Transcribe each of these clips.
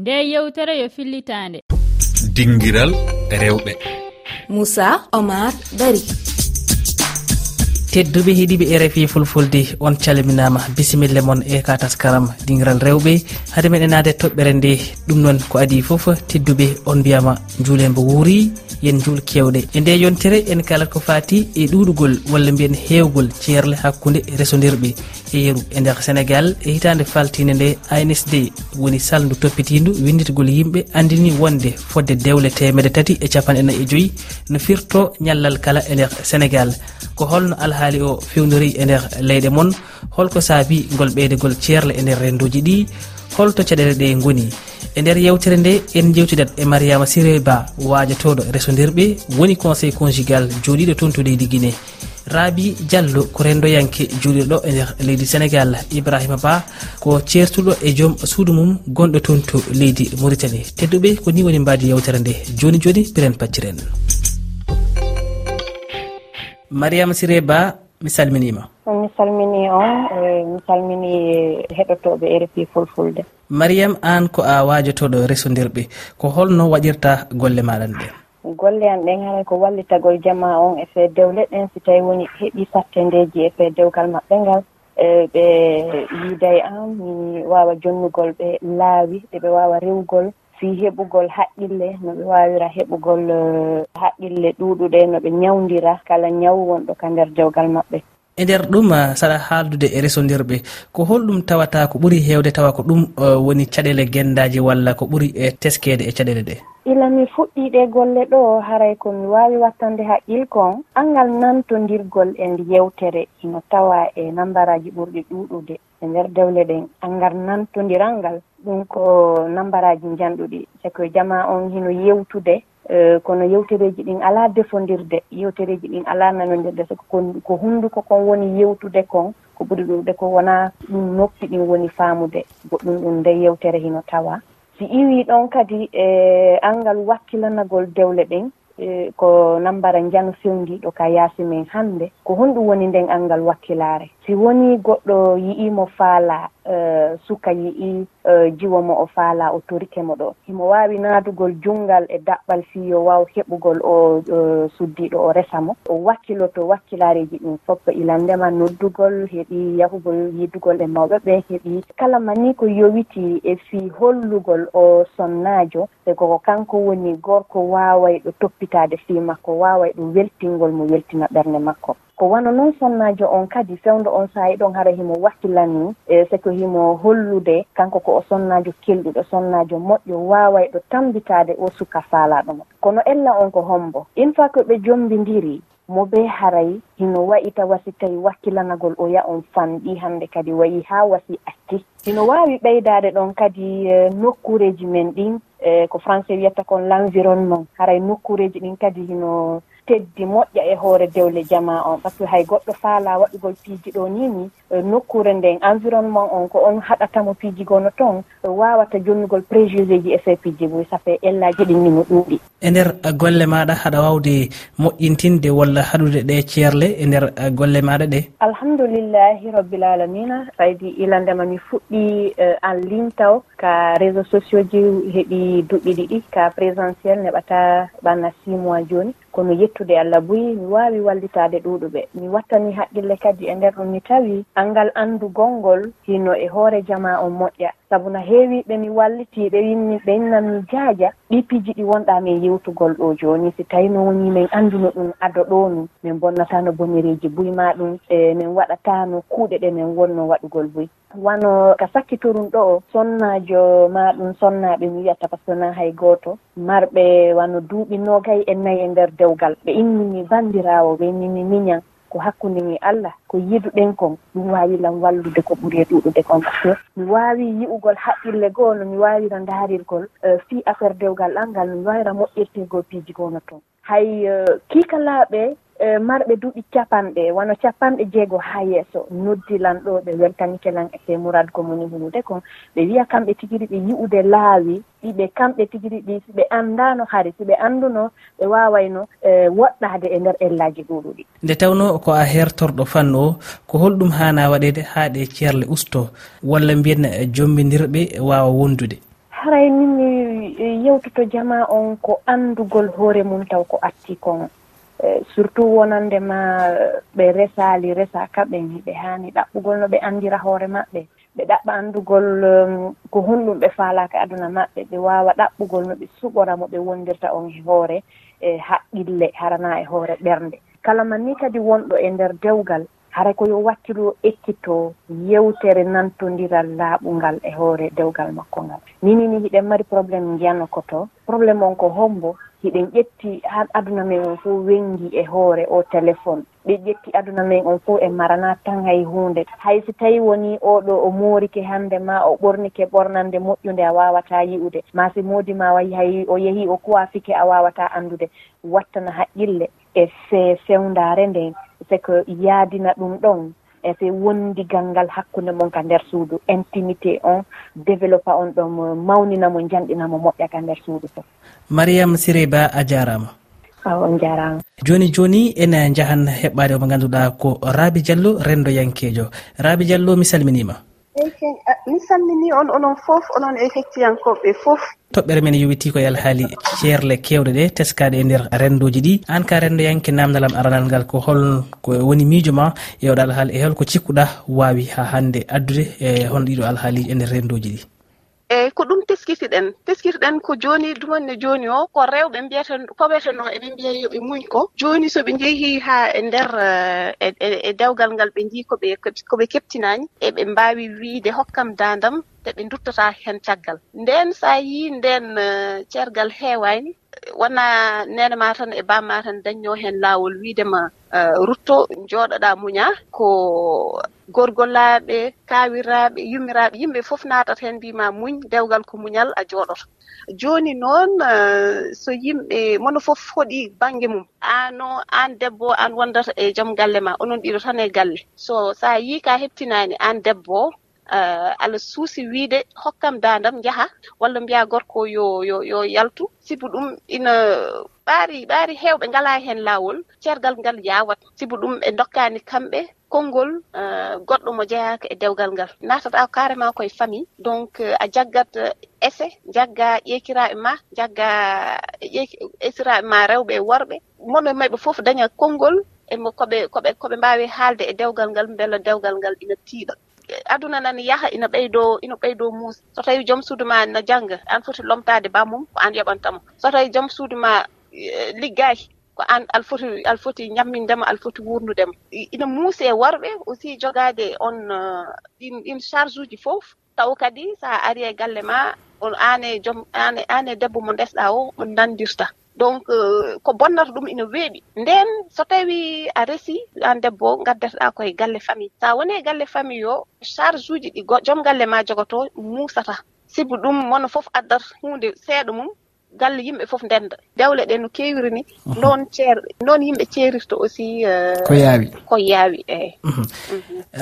nde yewtere yo fillitande. Dinguiral rewɓe. Moussa omar dari. tedduɓe heeɗiɓe e rfi fulfulde on calminama bisimilla moon e ka taskaram dingiral rewɓe. Haade meɗen nade toɓɓere nde ɗum noon ko adi foof tedduɓe on mbiyama juulembo wuuri yen juul kewɗe. E nde yontere en kalat ko fati e ɗuɗugol walla mbiyen hewgol ceerle hakkude resodirɓe e yeeru e nder sénégal e hitande faltine nde ansd woni saldu toppitindu winditgol yimɓe andini wonde fodde dewle temedde tati e capanɗe nayyi e joyyi no firto ñallal kala e nder sénégal. Ko holno alha haali o fewnori e nder leyɗe moon holko saabi ngol ɓeydegol ceerle e nder rendoji ɗi. Holto caɗele ɗe goni e nder yewtere nde en jewtidat e mariama siré ba wajotoɗo e resodirɓe woni conseil conjugal joɗiɗo toon to leydi guiné raabi diallo ko rendoyanke juuliɗo e nder leydi sénégal. Ibrahima ba ko ceertuɗo e joom suudu mum gonɗo toon to leydi mauritanie. Tedduɓe ko ni woni mbadi yewtere nde. Joni joni piren pacciren mariama siré ba mi salminima. Mi salmini on e mi salmini heɗotoɓe rfi fulfulde. Mariame an ko a wajotoɗo resodirɓe ko holno waɗirta golle maɗan ɗen? Golle an ɗen haray ko wallitagol jama on e fe dew leɗɗen si tawi woni heeɓi sattendeji e fe dewgal maɓɓe ngal. E ɓe yiiday an mi wawa jonnugol ɓe laawi ɗeɓe wawa rewgol. fii heɓugol haqqille no ɓe waawira heɓugol eh, haqqille ɗuuɗuɗe no ɓe ñawndira kala ñawu wonɗo ka nder jawgal maɓɓe. e nder ɗum saɗa haaldude e resodirɓe ko holɗum tawata ko ɓuri heewde tawa ko ɗum e, woni caɗele gendaji walla ko ɓuri e teskede e caɗele ɗe. Ila mi fuɗɗiɗe golle ɗo haray komi wawi wattande haqqil kon. Angal nantodirgol e yewtere ino tawa e nambaraji ɓurɗi ɗuɗude e nder dewle ɗen. Angal nantodiral ngal ɗum ko nambaraji janɗuɗi sako jama on hino yewtude Eh, kono yewtereji ɗin ala defondirde yewtereji ɗin ala nanodirde soko ko hunnduko kon woni yewtude kon ko ɓuri ɗuɗe ko wona ɗum noppi ɗin woni faamude goɗɗum ɗum nde yewtere hino tawa. Si iwi ɗon kadi eh, e angal wakkilanagol dewle ɗen E ko nambara njano fewndiɗo ka yaasi men hannde ko honɗum woni nden anngal wakkilaare. Si woni goɗɗo yi'imo faala e, suka yi'i e, jiwo mo o faala o torike mo ɗo. Himo waawi naadugol jungngal e daɓɓal fii yo waaw heɓugol o suddiiɗo o resa mo. O wakkiloto wakkilaareji ɗin fof ilandema noddugol heɓi yahugol yidugol e mawɓe ɓe heɓi kala ma ni ko yowiti e fii hollugol o sonnaajo. E koko kanko woni gorko waaway ɗo toppi ekkitade fi makko wawa ɗum weltingol mo weltina ɓernde makko. Ko wano noon sonnajo on kadi fewdo on saahi ɗon hara himo wakkilani e c' ko himo hollude kanko ko o sonnajo kelɗuɗo sonnajo moƴƴo wawa ɗo tambitade o suka faalaɗomo kono ella on ko hombo. Une fois que ɓe jombidiri mo be haray hino wa'ita wasi tawi wakkilanagol o ya on fanɗi hande kadi wayi ha wasi acci. Hino wawi ɓeydade ɗon kadi e, nokkureji men ɗin e ko français wiyata kon l' environnement haray nokkureji ɗin kadi hino teddi moƴƴa e hoore dewle jama on. Par ce que hay goɗɗo faala waɗugol piiji ɗo ni e ni nokkure nden environnement on ko on haɗatamo piiji gono toon wawata jonnugol préjugé ji e se piiji boy ça ellaji ɗin ni no ɗuuɗi. E nder e golle maɗa haɗa wawde moƴƴintinde walla haɗude ɗe ceerle e nder e golle maɗa ɗe? Alhamdoulillahi rabbil alamina saydi ilandema mi fuɗɗi en ligne taw ka réseau sociaux ji heeɓi duɓɓi ɗiɗi ka présentiel neɓata ɓanna six mois joni komi yettude allah boyi mi wawi wallitade ɗuɗuɓe mi wattani haqqille kadi e nder ɗum mi tawi angal andu gongol hino e hoore jama on moƴƴa. Saabu no heewi ɓe mi walliti ɓe winni ɓe innami jaaja ɗi piji ɗi wonɗa min yewtugol ɗo joni si tawi no woni min anduno ɗum ado ɗo ni min bonnatano bonireji buy ma ɗum e min waɗatano kuuɗe ɗe min wonno waɗugol buy wano ka sakkitorum ɗo o sonnajo ma ɗum sonnaɓe mi wiyata par ce que na hay goto marɓe wano duuɓi nogay e nayi e nder dewgal. Ɓe innimi bandirawo ɓe innimi miñan ko hakkundemi allah ko yiduɗen kon. Ɗum wawilan wallude ko ɓuuri e ɗuɗude kon. Par ce que mi wawi yi'ugol haqqille goo no mi wawira daarirgol euh, fi affaire dewgal ɗal ngal no mi wawira moƴƴirtegol piiji gono toon hay euh, kiikalaɓe E, marɓe duuɓi capanɗe wano capanɗe jeego haa yeeso noddilan ɗo ɓe weltanikelan e murad gomoni humude kon. Ɓe wiya kamɓe tigiri ɓe yi'ude laawi ɗiɓe kamɓe tigiri ɗi si ɓe anndano hari si ɓe annduno ɓe wawayno woɗɗade e, e nder ellaji ɗuɗuɗi nde tawno ko a hertorɗo fannu o ko holɗum hana waɗede haa ɗe ceerle usto walla mbiyen e, jombidirɓe wawa wondude. Haray min mi yewtuto jama on ko anndugol hoore mum taw ko atti kon. eyi surtout :fra wonande ma eh, ɓe resali resa kaɓen ɓe hani ɗaɓɓugol no ɓe andira hoore maɓɓe. Ɓe ɗaɓɓa andugol um, ko honɗum ɓe faalaka e aduna maɓɓe ɓe wawa ɗaɓɓugol no ɓe suɓora mo ɓe wondirta on e hoore e haqqille harana e hoore ɓernde. Kala ma ni kadi wonɗo e nder dewgal hara ko yo wakkilo ekkito yewtere nantodiral laaɓungal e hoore dewgal makko ngal. Minini hiɗen mari probléme jiyanno koto probléme on ko hombo hiɗen ƴetti ha aduna men on fof wengi e hoore o téléphone. Ɓe ƴetti aduna men on fof e marana tan hay hunde hay so tawi woni oɗo o moorike hande ma o ɓornike ɓornande moƴƴude a wawata yi'ude. Ma si moodi ma wayi hay o yeehi o kuwafike a wawata andude wattana haqqille e fe fewdare nden c'est que yaadina ɗum ɗon. ete wondigal ngal hakkunde mon ka nder suudu. Intimité on développa on ɗon mawninamo janɗinamo moƴƴa ka nder suudu fof mariame siréba a jarama. Aw on jarama. Joni joni ene jahan heɓɓade omo ganduɗa ko raabi diallo rendoyankejo raabi diallo mi salminima. Eh, mi salmini on onon fof onon e hettiyankoɓe fof. Toɓɓere men yowiti koye alhaali ceerle kewɗe ɗe teskaɗe e nder rendoji ɗi. An ka rendoyanke namdalam aranal ngal ko holko woni miijo ma e oɗo alhaali e holko cikkuɗa wawi ha hande addude e hon ɗiɗo alhaali e nder rendoji ɗi. eeyi ko ɗum teskitiɗen teskitiɗen ko jooni ɗumanne jooni o ko rewɓe mbiyata ko wiyatano eɓe mbiya yoɓe muñ ko. Jooni soɓe njehi haa e nder e, e, e dewgal ngal ɓe njii koɓe koɓe keptinaani eɓe mbaawi wiide hokkam daandam te ɓe duttata heen caggal. Ndeen so a yii ndeen ceergal heewaani wona nene ma tan e bamma tan dañño hen lawol wiidema eh, rutto jooɗoɗa muña ko gorgollaɓe kawiraɓe yummiraɓe yimɓe fof natat hen mbima muñ dewgal ko muñal a jooɗoto. Joni noon eh, so yimɓe mono fof hoɗi banggue mum. Ano an debbo an wondata e joom galle ma onon ɗiɗo tan e galle. So sa yi ka heptinani an debbo Eh, allah suusi wiide hokkam dandam jaha walla mbiya gorko yo yo yo yaltu. Sibu ɗum ina ɓaari ɓaari heewɓe ngala heen laawol cergal ngal yaawat. Sibu ɗum ɓe dokkani kamɓe konngol uh, goɗɗo mo jeyaaka e dewgal ngal. Natata carrément koye famille. Donc uh, a jaggat eh, ese jagga ƴeekiraaɓe ma jagga ƴeekiraaɓe ma rewɓe e worɓe. Mono e mayɓe fof daña konngol emo koɓe koɓe koɓe mbaawi haalde e dewgal ngal mbela dewgal ngal ina tiiɗa aduna nana yaha ina ɓeydo ina ɓeydo muus so tawi joom suudu ma na jannga an foti lomtade ba mum ko an yoɓantamo so tawi joom suudu ma e, liggaaki ko an alfoti alfoti ñammindema alfoti wurnudema ina muuse worɓe aussi jogaade on euh, ɗin ɗin charge uji fof taw kadi so a ari e galle ma on ane e joom ane an debbo mo ndesɗa o on nandirta. Donc euh, ko bonnata ɗum ina weeɓi nden so tawi a resi an debbo gaddeteɗa koye galle famille. Sa woni e galle famille o charge uji ɗi joom galle ma jogoto muusata sibu ɗum mono fof addata hunde seeɗa mum galle yimɓe fof ndenda. Dewle ɗe no kewiri ni noon ceer noon yimɓe ceerirta aussi euh, ko yaawi. ko yaawi eyi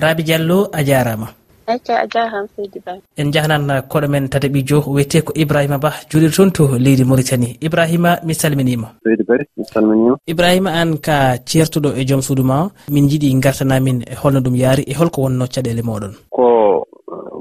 rabi diallo a jarama. acca a jarama seydi ba. En jahnan koɗo men tata ɓijo wiyete ko ibrahima ba juuɗir toon to leydi mauritanie. Ibrahima mi salminima. Seydi bay mi salminima. Ibrahima an ka ceertuɗo e joom suudu ma min jiiɗi gartanamin e holno ɗum yaari e holko wonno caɗele moɗon ko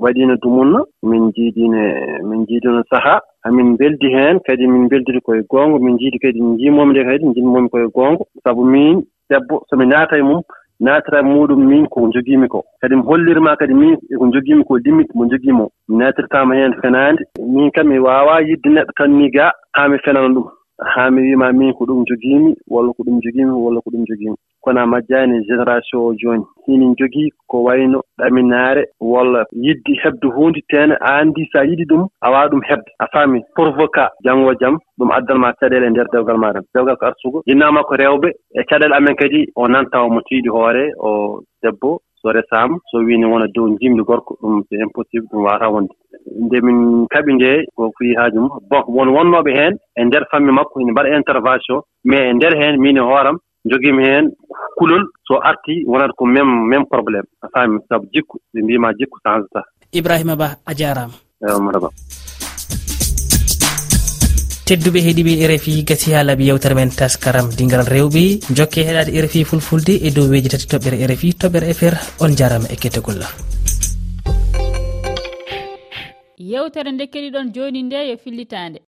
waɗino dumunna min jiiɗine min jiiɗino saaha amin beldi heen kadi min beldiri koye goonga min jiiɗi kadi jimoomi nde kadi jinmomi koye goonga sabu min debbo somi naata e mum naatira muɗum min koko jogiimi ko. Kadi mi hollirma kadi min eko jogiimi ko limite mo jogiimo o mi naatirtama heen fenaande. Min kam mi waawa yidde neɗɗo tan ni ga haa mi fenana ɗum. Haa mi wiima min ko ɗum jogiimi walla ko ɗum jogiimi walla ko ɗum jogiimi kono a majjaani génération o jooni hinin jogii ko wayno ɗaminaare walla yiddi heɓde huunde teene a anndi so a yiɗi ɗum a waawa ɗum heɓde a faami provoqua janngo e jam ɗum addanma caɗeele e ndeer dewgal maɗa dewgal ko arsugo jinnama ko rewɓe e caɗeele amen kadi o nantawa mo tiiɗi hoore o debbo so resaama so wiini wona dow jimɗi gorko ɗum c' impossible ɗum wawata wonde. Nde min kaɓi nde ko fii haaju mum bon won wonnooɓe heen e ndeer famille makko ene mbaɗa intervention mais e ndeer heen min e hooram jogiimi heen kulol so artii wonata ko même même probléme a faami sabu jikku ɓe mbima jikku change ta ibrahima ba a jaaraama yawmata ba tedduɓe heeɗiɓe e rfi gasi ha laaɓi yewtere men taskaram dingal rewɓe. Jokke heɗade e rfi fulfulde e dow weji tati toɓɓere e rfi toɓɓere fr on jarama e kettogollah yewtere nde keɗiɗon joni nde yo fillitande